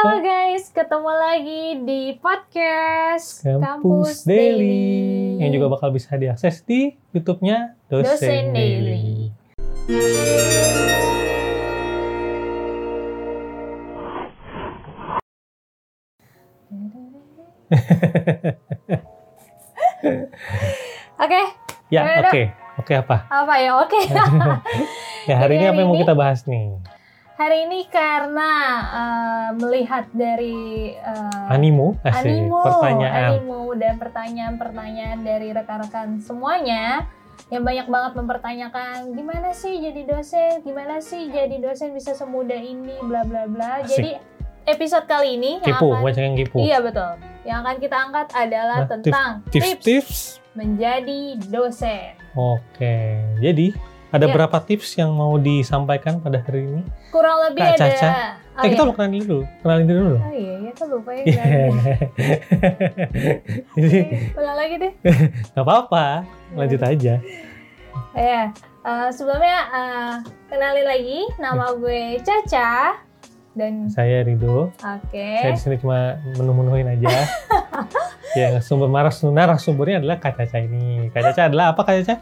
Halo guys, ketemu lagi di podcast Kampus Daily. Yang juga bakal bisa diakses di YouTube-nya Dosen, Dosen Daily. Daily. Oke, Ya, oke. Oke apa? apa ya? Oke. Ya, hari ini apa yang mau kita bahas nih? Hari ini karena eh, melihat dari eh, Animo, asik. animo, Pertanyaan. animo dan pertanyaan-pertanyaan dari rekan-rekan semuanya yang banyak banget mempertanyakan gimana sih jadi dosen, gimana sih jadi dosen bisa semudah ini, bla bla bla. Asik. Jadi episode kali ini yang Kipu, akan yang kipu. iya betul, yang akan kita angkat adalah Nah, tentang tips, Tips-tips. menjadi dosen. Oke. Jadi, ada Ya. berapa tips yang mau disampaikan pada hari ini? Kurang lebih Kak ada. Caca. Oh, eh, kita iya. mau kenalin dulu. Kenalin dulu. Oh iya, iya, kok lupa ya. Iya. Jadi, Ulang lagi deh. nggak apa-apa. Lanjut aja. Ya, eh, sebelumnya eh, kenalin lagi nama gue Caca dan Saya Rido. oke. Saya di sini cuma menu-menuhin aja. yang sumber maras narasumbernya adalah Kak Caca ini. Kak Caca adalah apa Kak Caca?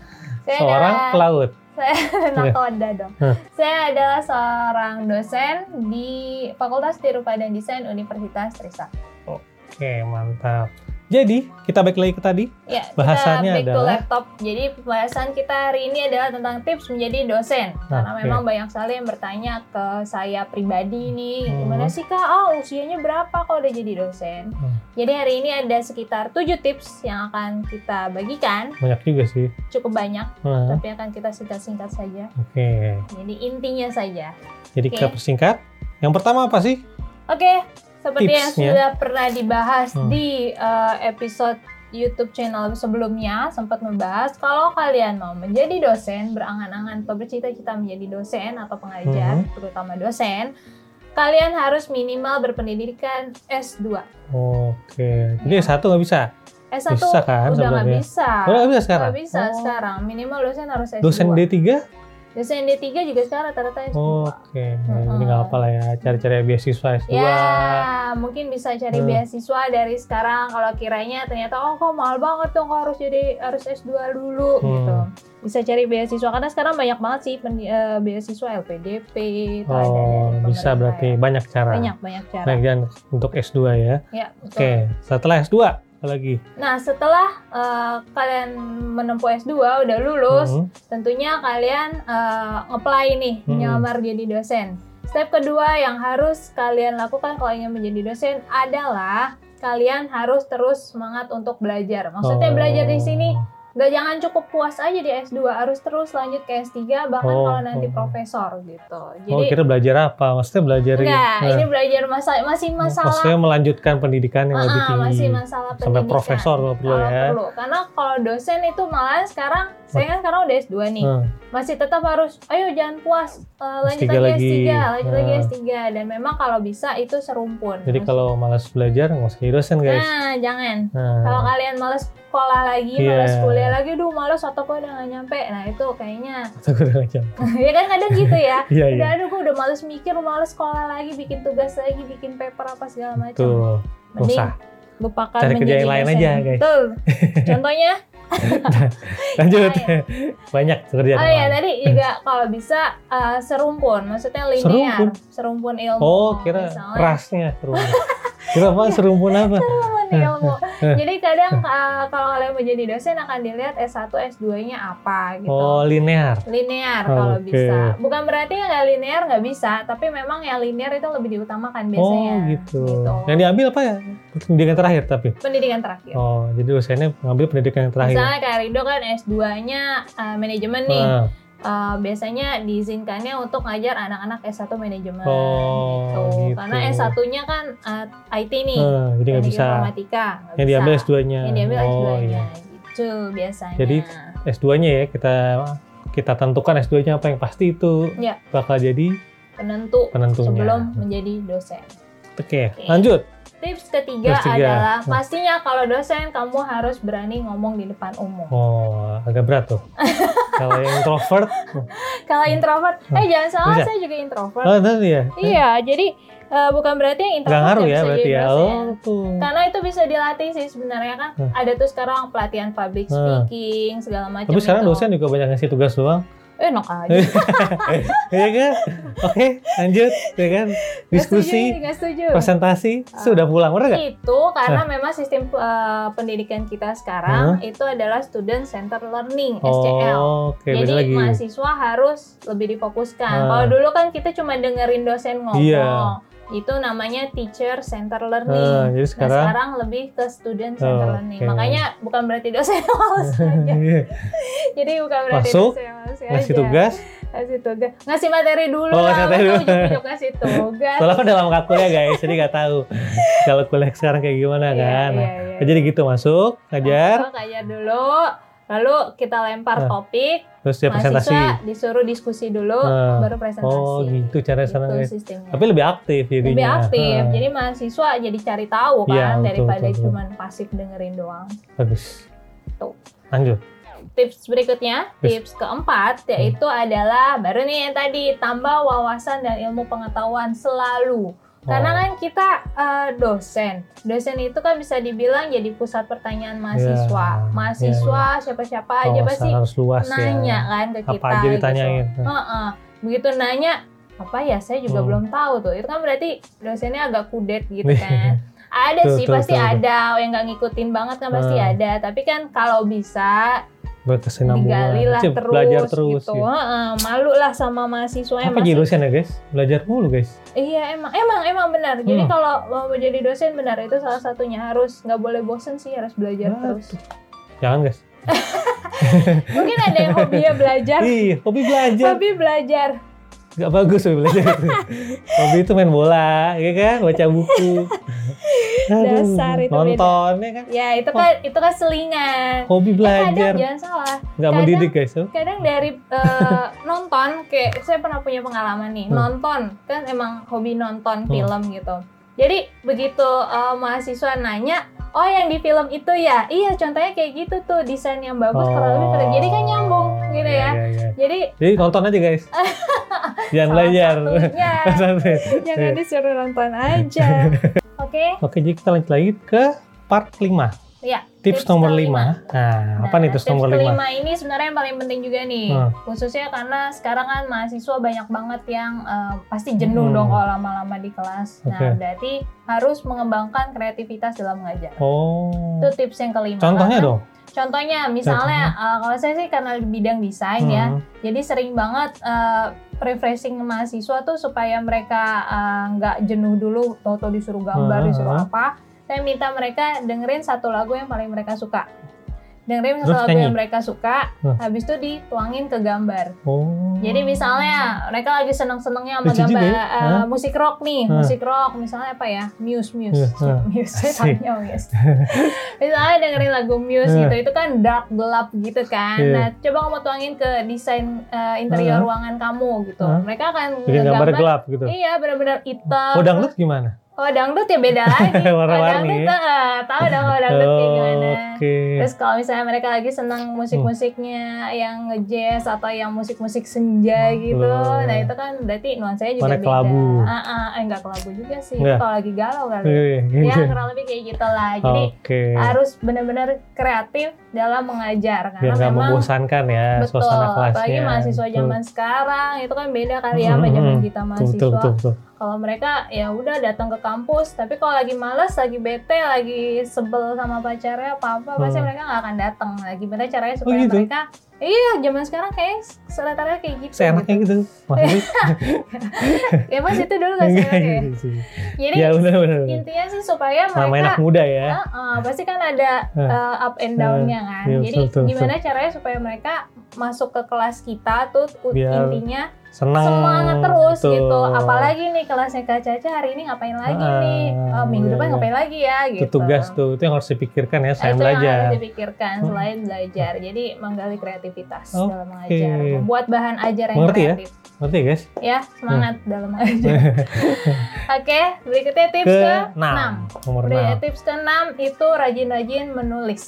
Saya Seorang pelaut. Saya nakoda dong. Hah. Saya adalah seorang dosen di Fakultas Tirupa dan Desain Universitas Trisakti. Oke, mantap. Jadi, kita balik lagi ke tadi. Ya, Bahasannya kita back to adalah- laptop. Jadi pembahasan kita hari ini adalah tentang tips menjadi dosen. Karena Oke. memang banyak sekali yang bertanya ke saya pribadi nih, Hmm. gimana sih kak? Oh usianya berapa kok udah jadi dosen? Hmm. Jadi hari ini ada sekitar 7 tips yang akan kita bagikan. Banyak juga sih. Cukup banyak, Nah, tapi akan kita singkat-singkat saja. Oke. Jadi intinya saja. Jadi kita Oke. persingkat. Yang pertama apa sih? Oke, seperti yang Tipsnya. sudah pernah dibahas Hmm. di uh, episode YouTube channel sebelumnya sempat membahas kalau kalian mau menjadi dosen, berangan-angan atau bercita-cita menjadi dosen atau pengajar, Hmm. terutama dosen, kalian harus minimal berpendidikan S2. Oke. Jadi satu nggak bisa. S1 Bisa kan udah nggak bisa. Oh, nggak bisa sekarang. Nggak bisa Oh. sekarang. Minimal dosen harus S2. Dosen D3? Dosen D3 juga sekarang rata-rata S2. Oke. Jadi nggak apa lah ya. Cari-cari beasiswa S2. Ya, mungkin bisa cari Hmm. beasiswa dari sekarang kalau kiranya ternyata oh kok mahal banget dong kok harus jadi harus S2 dulu Hmm. gitu. Bisa cari beasiswa karena sekarang banyak banget sih pen, eh, beasiswa LPDP itu ada dari Oh, bisa berarti ya. banyak cara. banyak banyak cara. Banyak jalan untuk S2 ya. Ya. Oke. Setelah S2 apa lagi? Nah, setelah eh, kalian menempuh S2 udah lulus, Hmm. tentunya kalian eh, nge-apply nih Hmm. nyamar jadi dosen. Step kedua yang harus kalian lakukan kalau ingin menjadi dosen adalah kalian harus terus semangat untuk belajar. Maksudnya Oh. belajar di sini nggak jangan cukup puas aja di S2, harus terus lanjut ke S3 bahkan Oh, kalau nanti oh. profesor gitu. Oh, Jadi kira belajar apa? Maksudnya belajar enggak, Nah, ini belajar masa masih masalah Maksudnya melanjutkan pendidikan yang lebih Ah, tinggi. masih masalah Sampai pendidikan. profesor kalau perlu Kalau ya. perlu. Karena kalau dosen itu malah sekarang saya kan sekarang udah S2 nih. Hmm. Masih tetap harus ayo jangan puas eh, lanjut S3 lagi, lagi. S3, lanjut lagi Nah. S3 dan memang kalau bisa itu serumpun. Jadi kalau malas belajar nggak usah jadi dosen guys. Nah, jangan. Nah, Kalau kalian males sekolah lagi, Iya. males kuliah lagi, duh males otak gue udah gak nyampe. Nah, itu kayaknya aku udah ngajak. ya kan kadang gitu ya. Iya iya. Udah aduh gue udah males mikir, males sekolah lagi, bikin tugas lagi, bikin paper apa segala macam. Tuh, Mending usah. lupakan Cari kerja menjadi yang lain dosen. aja, guys. Betul. Contohnya Lanjut. Ah, Banyak pekerjaan. Oh iya tadi juga kalau bisa uh, serumpun, maksudnya linear, Serumpun? serumpun, ilmu. Oh, kira misalnya. rasnya serumpun. kira apa serumpun apa? Serumpun ilmu. Jadi kadang uh, kalau kalian menjadi dosen akan dilihat S1, S2-nya apa gitu. Oh, linear. Linear kalau Oke. bisa. Bukan berarti yang nggak linear nggak bisa, tapi memang yang linear itu lebih diutamakan biasanya. Oh, gitu. Yang diambil apa ya? Pendidikan terakhir tapi. Pendidikan terakhir. Oh, jadi dosennya ngambil pendidikan yang terakhir. Misalnya kayak Rido kan S2-nya uh, manajemen nih. Nah, Uh, biasanya diizinkannya untuk ngajar anak-anak S1 manajemen Oh, gitu. Karena S1-nya kan uh, IT nih. nah, jadi nggak bisa. informatika. nggak Yang diambil bisa. S2-nya. Yang diambil oh, S2-nya iya. gitu biasanya. Jadi, S2-nya ya kita kita tentukan S2-nya apa yang pasti itu Ya. bakal jadi penentu penentunya. sebelum menjadi dosen. Oke, Oke. lanjut. Tips ketiga, Tips tiga. adalah Nah. pastinya kalau dosen kamu harus berani ngomong di depan umum. Oh, agak berat tuh. Kalau yang introvert, Kalau introvert, eh jangan salah Bisa? saya juga introvert. oh itu ya. Iya, jadi eh, bukan berarti yang Gak introvert ngaruh ya berarti ya. Oh, tuh. Karena itu bisa dilatih sih sebenarnya kan. Hmm. Ada tuh sekarang pelatihan public Hmm. speaking segala macam. Tapi sekarang itu. dosen juga banyak ngasih tugas doang. Enak aja. Iya kan? Oke, lanjut, ya kan? Diskusi, Nggak setuju, nggak setuju. presentasi, sudah pulang, bener nggak? Itu karena memang sistem eh, pendidikan kita sekarang itu adalah student center learning SCL. Oh, oke, beda Jadi lagi. mahasiswa harus lebih difokuskan. Ah. Kalau dulu kan kita cuma dengerin dosen ngomong. Iya. Itu namanya teacher center learning. Ah, jadi Nah, sekarang, sekarang lebih ke student center Oh, learning. oke. Makanya bukan berarti dosen males aja. Iya. Jadi bukan berarti Masuk, dosen males ngasih aja. tugas. Ngasih tugas. Ngasih materi dulu Oh, lah. ngasih materi dulu. ngasih tugas. Soalnya kan dalam kuliah guys, jadi nggak tahu kalau kuliah sekarang kayak gimana Iya, kan. iya, Nah, iya. Jadi gitu masuk, ngajar, Masuk, ngajar dulu. Lalu kita lempar Nah, topik. terus dia presentasi. Disuruh diskusi dulu, Nah. baru presentasi. Oh, gitu cara sana Itu guys. sistemnya. Tapi lebih aktif jadinya. lebih aktif. Ah, Jadi mahasiswa jadi cari tahu kan Iya, betul, daripada betul, betul. cuman pasif dengerin doang. bagus. Tuh. Lanjut. Tips berikutnya. Hmm. tips keempat yaitu adalah baru nih yang tadi tambah wawasan dan ilmu pengetahuan selalu. Karena kan kita eh, dosen, dosen itu kan bisa dibilang jadi pusat pertanyaan mahasiswa. Ya, mahasiswa siapa-siapa aja Wawasan pasti harus luas nanya ya. kan ke Apa kita. aja ditanyain. Gitu. Heeh. Begitu nanya apa ya saya juga Hmm. belum tahu tuh. Itu kan berarti dosennya agak kudet gitu Iya. kan. Ada Tuh, sih tuh, pasti tuh, tuh. ada yang nggak ngikutin banget kan pasti Hmm. ada. Tapi kan kalau bisa Berkesinambungan. digali lah Cip, terus, belajar terus. gitu. gitu. Heeh, malu lah sama mahasiswa Apa jadi dosen ya guys? Belajar mulu guys. Iya emang emang emang benar. Jadi Hmm. kalau mau jadi dosen benar itu salah satunya harus nggak boleh bosen sih harus belajar Nah, terus. Jangan guys. Mungkin ada yang hobinya belajar. Ih, hobi belajar. Hobi belajar. Gak bagus hobi belajar itu. hobi itu main bola, ya kan? Baca buku. Aduh, Dasar itu nonton ya kan? Ya itu kan itu kan selingan. Hobi Eh, kadang belajar. jangan salah. Gak kadang- mendidik guys. oh. Kadang dari eh, nonton kayak saya pernah punya pengalaman nih Hmm. nonton kan emang hobi nonton Hmm. film gitu. Jadi begitu eh, mahasiswa nanya, oh yang di film itu ya, iya contohnya kayak gitu tuh desain yang bagus kalau lebih. Jadi kan nyambung gitu Iya, ya. iya, iya. Jadi Jadi nonton aja guys. Jangan belajar. Satu. jangan disuruh nonton aja. Oke, Oke, jadi kita lanjut lagi ke part 5. ya. Tips, Tips nomor kelima. 5. Nah, apa nih tips nomor 5? kelima ini sebenarnya yang paling penting juga nih, Hmm. khususnya karena sekarang kan mahasiswa banyak banget yang eh, pasti jenuh Hmm. dong kalau lama-lama di kelas. Nah, Oke. berarti harus mengembangkan kreativitas dalam mengajar. Oh. Itu tips yang kelima. Contohnya Karena- dong. Contohnya, misalnya eh, kalau saya sih karena di bidang desain ya, Hmm. jadi sering banget eh, refreshing mahasiswa tuh supaya mereka eh, nggak jenuh dulu, tau-tau disuruh gambar, Hmm. disuruh apa. Saya minta mereka dengerin satu lagu yang paling mereka suka. Dengerin lagu yang mereka suka, Hmm. habis itu dituangin ke gambar. Oh. Jadi misalnya mereka lagi seneng-senengnya sama Lucu gambar juga ya. eh, musik rock nih, musik rock misalnya apa ya? Muse, Muse, hah. Muse. Tanya Muse. misalnya dengerin lagu Muse Hah. gitu, itu kan dark gelap gitu kan. Iya. Nah, coba kamu tuangin ke desain eh, interior Hah? ruangan kamu gitu. Hah? Mereka akan Bikin gambar gelap gitu. Iya, benar-benar hitam. Oh, dangdut gimana? Kalau dangdut ya beda lagi. Kalau dangdut, eh, tahu dong kalau dangdut kayak gimana. Oke. Terus kalau misalnya mereka lagi senang musik-musiknya yang nge-jazz atau yang musik-musik senja gitu, Oh. nah itu kan berarti nuansanya juga Warna beda. kelabu. Ah, ah, eh enggak kelabu juga sih. Enggak. Kalau lagi galau kali. Iya, Ya gitu. kurang lebih kayak gitu lah. Jadi Oke. harus benar-benar kreatif dalam mengajar Biar karena nggak memang membosankan ya betul. suasana kelasnya. Apalagi mahasiswa Betul. zaman sekarang itu kan beda kali ya sama Hmm, zaman hmm. kita Betul, mahasiswa. betul, betul, betul. Kalau mereka ya udah datang ke kampus, tapi kalau lagi males, lagi bete, lagi sebel sama pacarnya apa-apa, pasti Hmm. mereka nggak akan datang. Lagi gimana caranya Oh, supaya gitu? mereka Iya, zaman sekarang kayak rata-rata kayak gitu. Seenaknya gitu. Maksudnya. Ya mas itu dulu nggak seenak ya. gitu sih. Jadi Ya benar benar. intinya sih supaya mereka anak muda ya. Heeh, pasti kan ada uh, up and down-nya kan. iya, Jadi betul, betul, gimana caranya supaya mereka masuk ke kelas kita tuh Biar- intinya senang semangat terus Betul. gitu. Apalagi nih kelasnya Kak Caca hari ini ngapain lagi Ah, nih? Oh, minggu iya, depan iya. ngapain lagi ya itu gitu. tugas tuh itu yang harus dipikirkan ya saya itu yang belajar harus dipikirkan Hmm. selain belajar. Jadi menggali kreativitas Oke. dalam mengajar, membuat bahan ajar yang Mengerti ya? kreatif. ngerti ya, guys Ya, semangat dalam mengajar. Oke, berikutnya tips ke ke, 6 nomor Udah ya, 6 tips ke-6 itu rajin-rajin menulis.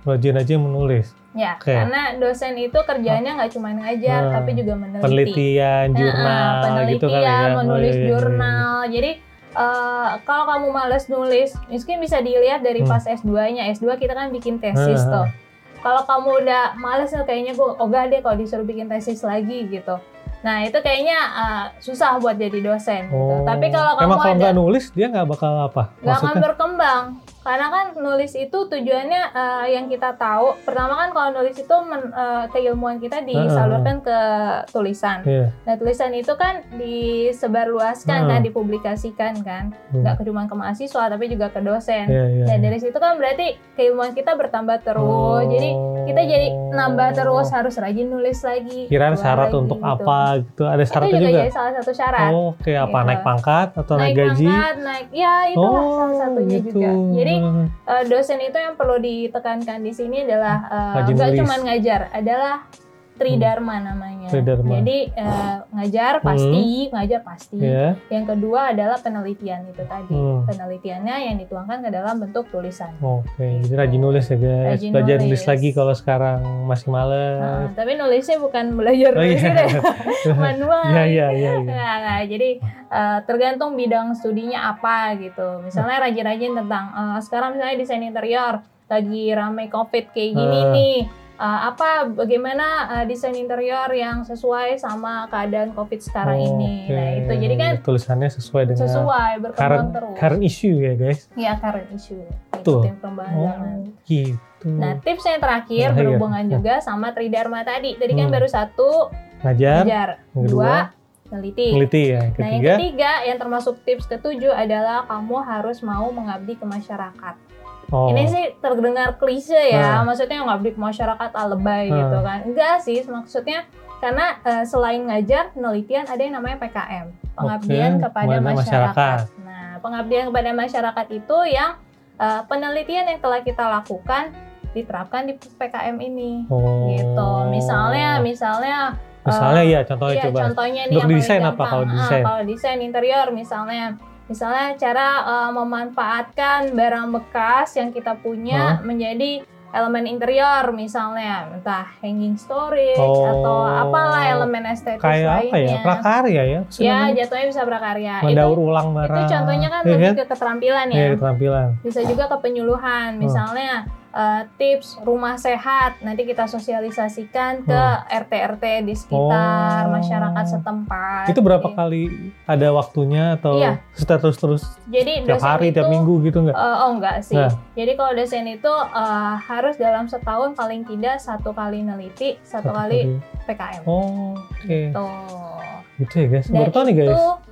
rajin aja menulis Ya, Oke. karena dosen itu kerjanya nggak cuma ngajar, Hmm. tapi juga meneliti. penelitian Nah, jurnal penelitian, gitu kan ya menulis Oh, iya, jurnal. Jadi eh, kalau kamu males nulis, mungkin bisa dilihat dari Hmm. pas S2-nya. S2 kita kan bikin tesis Hmm, tuh. Kalau kamu udah males kayaknya gue ogah deh kalau disuruh bikin tesis lagi gitu. Nah itu kayaknya eh, susah buat jadi dosen. Gitu. Oh. Tapi kalau kamu emang kalau nggak nulis dia nggak bakal apa nggak akan berkembang karena kan nulis itu tujuannya eh, yang kita tahu pertama kan kalau nulis itu men- eh, keilmuan kita disalurkan ke tulisan Iya. nah tulisan itu kan disebarluaskan Hmm. kan dipublikasikan kan Hmm. nggak cuma ke mahasiswa tapi juga ke dosen Iya, iya, nah iya. dari situ kan berarti keilmuan kita bertambah terus jadi kita jadi nambah terus harus rajin nulis lagi Oh. kirain syarat lagi, untuk gitu. apa gitu ada itu syaratnya juga, juga, jadi salah satu syarat oh kayak apa Gitu. naik pangkat atau naik, gaji pangkat, naik ya itulah oh salah satunya gitu. juga. Jadi eh, dosen itu yang perlu ditekankan di sini adalah eh, nggak cuma ngajar, adalah tridharma namanya. Tridharma. Jadi eh, ngajar pasti, ngajar pasti. ya Yang kedua adalah penelitian itu tadi. Hmm. Penelitiannya yang dituangkan ke dalam bentuk tulisan. oke jadi rajin nulis ya guys Rajin belajar nulis. nulis lagi kalau sekarang masih Nah, males tapi nulisnya bukan belajar oh nulis iya gitu ya, manual. iya iya iya iya. Nah, nah, jadi eh, tergantung bidang studinya apa gitu. Misalnya rajin-rajin tentang eh, sekarang misalnya desain interior lagi ramai covid kayak gini Ah. nih. Eh, apa bagaimana eh, desain interior yang sesuai sama keadaan covid sekarang ini. Oke. Nah, itu jadi kan tulisannya sesuai dengan sesuai berkembang current, terus. current issue ya guys Ya current issue. Betul. Perkembangan zaman. oh gitu Nah, tips yang terakhir Terakhir. berhubungan juga sama tridharma tadi. Tadi kan Hmm. baru satu ngajar ngajar, yang kedua dua teliti. meliti ya Nah, yang ketiga yang termasuk tips ketujuh adalah kamu harus mau mengabdi ke masyarakat. Oh Ini sih terdengar klise ya, Ah. maksudnya ke masyarakat ah, lebay Ah. gitu kan. Enggak sih, maksudnya karena eh, selain ngajar, penelitian ada yang namanya PKM, pengabdian Oke, kepada masyarakat. masyarakat. Nah, pengabdian kepada masyarakat itu yang eh, penelitian yang telah kita lakukan diterapkan di PKM ini. oh Gitu. Misalnya, misalnya misalnya eh, ya contohnya Iya, coba contohnya nih Untuk desain apa kalau Ah, desain? kalau desain interior misalnya, misalnya cara eh, memanfaatkan barang bekas yang kita punya menjadi elemen interior misalnya, entah hanging storage Oh. atau apalah elemen estetis kayak apa ya lainnya. prakarya ya Maksudnya Ya, jatuhnya bisa prakarya. mendaur Itu, ulang itu barang contohnya kan Iya lebih ke keterampilan ya. Iya, keterampilan Bisa juga ke penyuluhan, Hmm. Eh, tips rumah sehat. Nanti kita sosialisasikan ke RT-RT di sekitar Hmm. Oh. masyarakat setempat. itu berapa Gitu. kali ada waktunya atau Iya. setelah terus terus Jadi tiap hari itu, tiap minggu gitu nggak eh, oh enggak sih. Nah. Jadi kalau dosen itu eh, harus dalam setahun paling tidak satu kali neliti, satu, kali PKM. oh oke Tuh. gitu ya guys Dan guys itu nih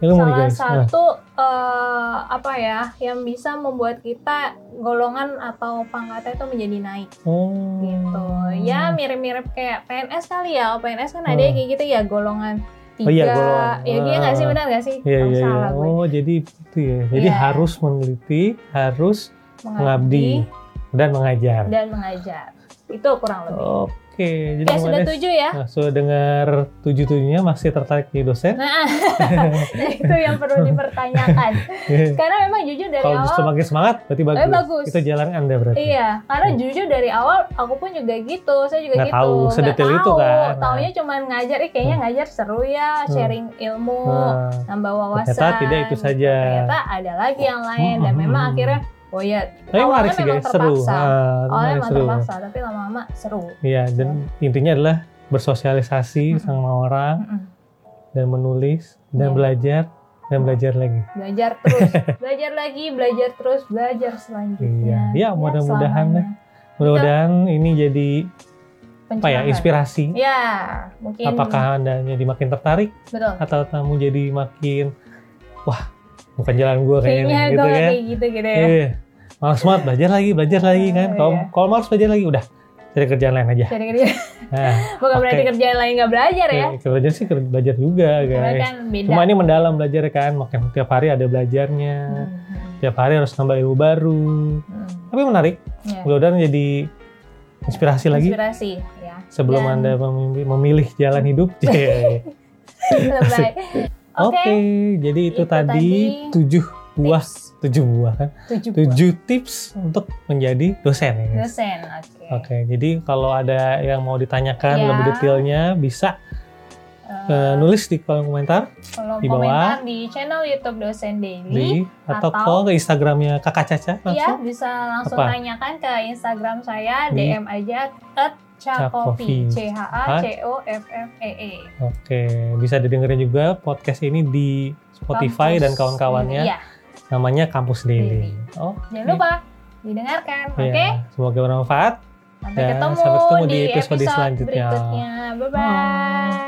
salah guys nah satu eh, apa ya yang bisa membuat kita golongan atau pangkatnya itu menjadi naik oh gitu. Ya mirip-mirip kayak PNS kali ya. PNS kan ada Hmm. kayak gitu ya golongan tiga. Oh iya, golongan. Ya iya nggak sih benar nggak sih? Iya Oh, iya iya. salah gue. Oh jadi itu ya. Jadi Iya. harus meneliti, harus mengabdi dan mengajar. dan mengajar. Itu kurang lebih. Oke, jadi ya sudah tujuh ya. Nah, sudah dengar tujuh tujuhnya masih tertarik jadi dosen? Nah, itu yang perlu dipertanyakan. Karena memang jujur dari Kalau justru awal, makin semangat, berarti bagus. Eh, bagus. Itu jalan anda berarti. iya, karena jujur dari awal aku pun juga gitu, saya juga Nggak gitu. tahu sedetail itu tahu. kan. Taunya cuma ngajar, eh kayaknya ngajar seru ya, Hmm. sharing ilmu, Nah, nambah wawasan. Ternyata tidak itu saja. Ternyata ada lagi yang lain dan Hmm. memang akhirnya, oh ya, tapi menarik awalnya sih memang guys, seru. terpaksa. Ah, Awalnya menarik, memang seru. terpaksa, tapi lama-lama seru. Iya, dan intinya adalah bersosialisasi Mm-mm. sama orang Mm-mm. dan menulis dan Iya. belajar dan belajar lagi. Belajar terus, belajar lagi, belajar terus, belajar selanjutnya. Iya, Ya, mudah-mudahan selamanya. Mudah-mudahan ini jadi apa ya inspirasi. Ya, mungkin Apakah anda jadi makin tertarik betul. atau kamu jadi makin wah bukan jalan gue kayaknya Kayaknya gitu kan? kayak gitu gitu ya. Iya. Malas banget belajar lagi, belajar lagi kan. Oh, Kalau iya. kalau malas belajar lagi udah cari kerjaan lain aja. Cari kerja. Nah, Bukan Oke. berarti kerjaan lain nggak belajar ya. ya, belajar sih belajar juga Karena guys. kan beda. Cuma ini mendalam belajar kan, makin tiap hari ada belajarnya, Hmm, tiap hari harus nambah ilmu baru. hmm, Tapi menarik, ya. mudah-mudahan jadi inspirasi lagi Inspirasi ya. sebelum Dan- anda memilih, memilih jalan hidup. Yeay. Lebay. Oke, Oke. jadi itu, Itu tadi tujuh buah, tujuh buah kan, Tujuh. buah. tips untuk menjadi dosen ya. guys. Dosen. Oke. Oke, jadi kalau ada yang mau ditanyakan Ya. lebih detailnya bisa eh, nulis di kolom komentar kolom di bawah. komentar di channel YouTube Dosen Daily. di atau, Atau- ke Instagramnya Kakak Caca Iya, bisa langsung Apa? tanyakan ke Instagram saya, Di- DM aja at Cakofi. C H A C O F F E E. Oke, bisa didengerin juga podcast ini di Spotify Kampus dan kawan-kawannya. Iya, Namanya Kampus Daily. Daily. Oh, jangan lupa didengarkan, oke? ya. Semoga bermanfaat. Sampai Dan ketemu, sampai ketemu di di episode episode selanjutnya. berikutnya. Bye bye.